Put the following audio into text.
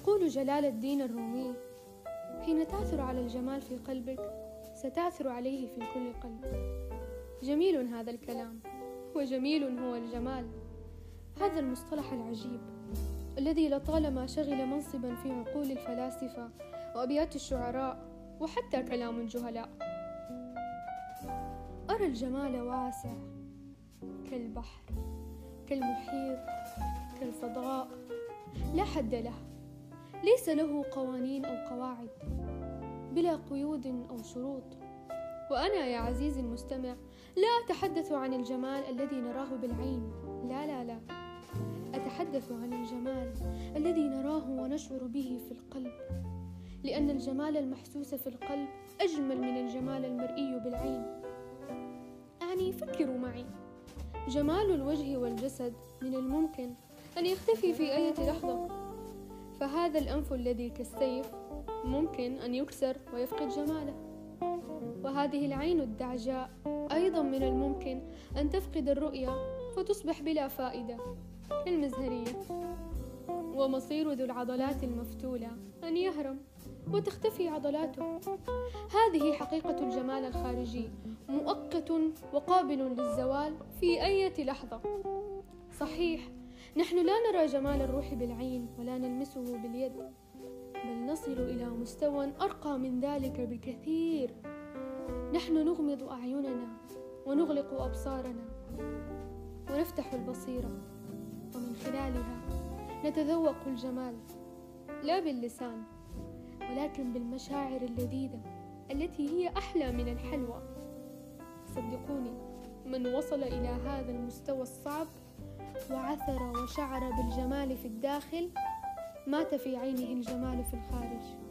يقول جلال الدين الرومي حين تعثر على الجمال في قلبك ستعثر عليه في كل قلب. جميل هذا الكلام وجميل هو الجمال. هذا المصطلح العجيب الذي لطالما شغل منصبا في عقول الفلاسفة وأبيات الشعراء وحتى كلام الجهلاء. أرى الجمال واسع كالبحر كالمحيط كالفضاء لا حد له. ليس له قوانين أو قواعد بلا قيود أو شروط. وأنا يا عزيزي المستمع لا أتحدث عن الجمال الذي نراه بالعين. لا لا لا. أتحدث عن الجمال الذي نراه ونشعر به في القلب. لأن الجمال المحسوس في القلب أجمل من الجمال المرئي بالعين. يعني فكروا معي. جمال الوجه والجسد من الممكن أن يختفي في أي لحظة. فهذا الأنف الذي كالسيف ممكن أن يكسر ويفقد جماله. وهذه العين الدعجاء أيضا من الممكن أن تفقد الرؤية فتصبح بلا فائدة كالمزهرية. ومصير ذو العضلات المفتولة أن يهرم وتختفي عضلاته. هذه حقيقة الجمال الخارجي مؤقت وقابل للزوال في أي لحظة. صحيح نحن لا نرى جمال الروح بالعين ولا نلمسه باليد بل نصل إلى مستوى أرقى من ذلك بكثير. نحن نغمض أعيننا ونغلق أبصارنا ونفتح البصيرة ومن خلالها نتذوق الجمال لا باللسان ولكن بالمشاعر اللذيذة التي هي أحلى من الحلوى. صدقوني من وصل إلى هذا المستوى الصعب وعثر وشعر بالجمال في الداخل. مات في عينه الجمال في الخارج.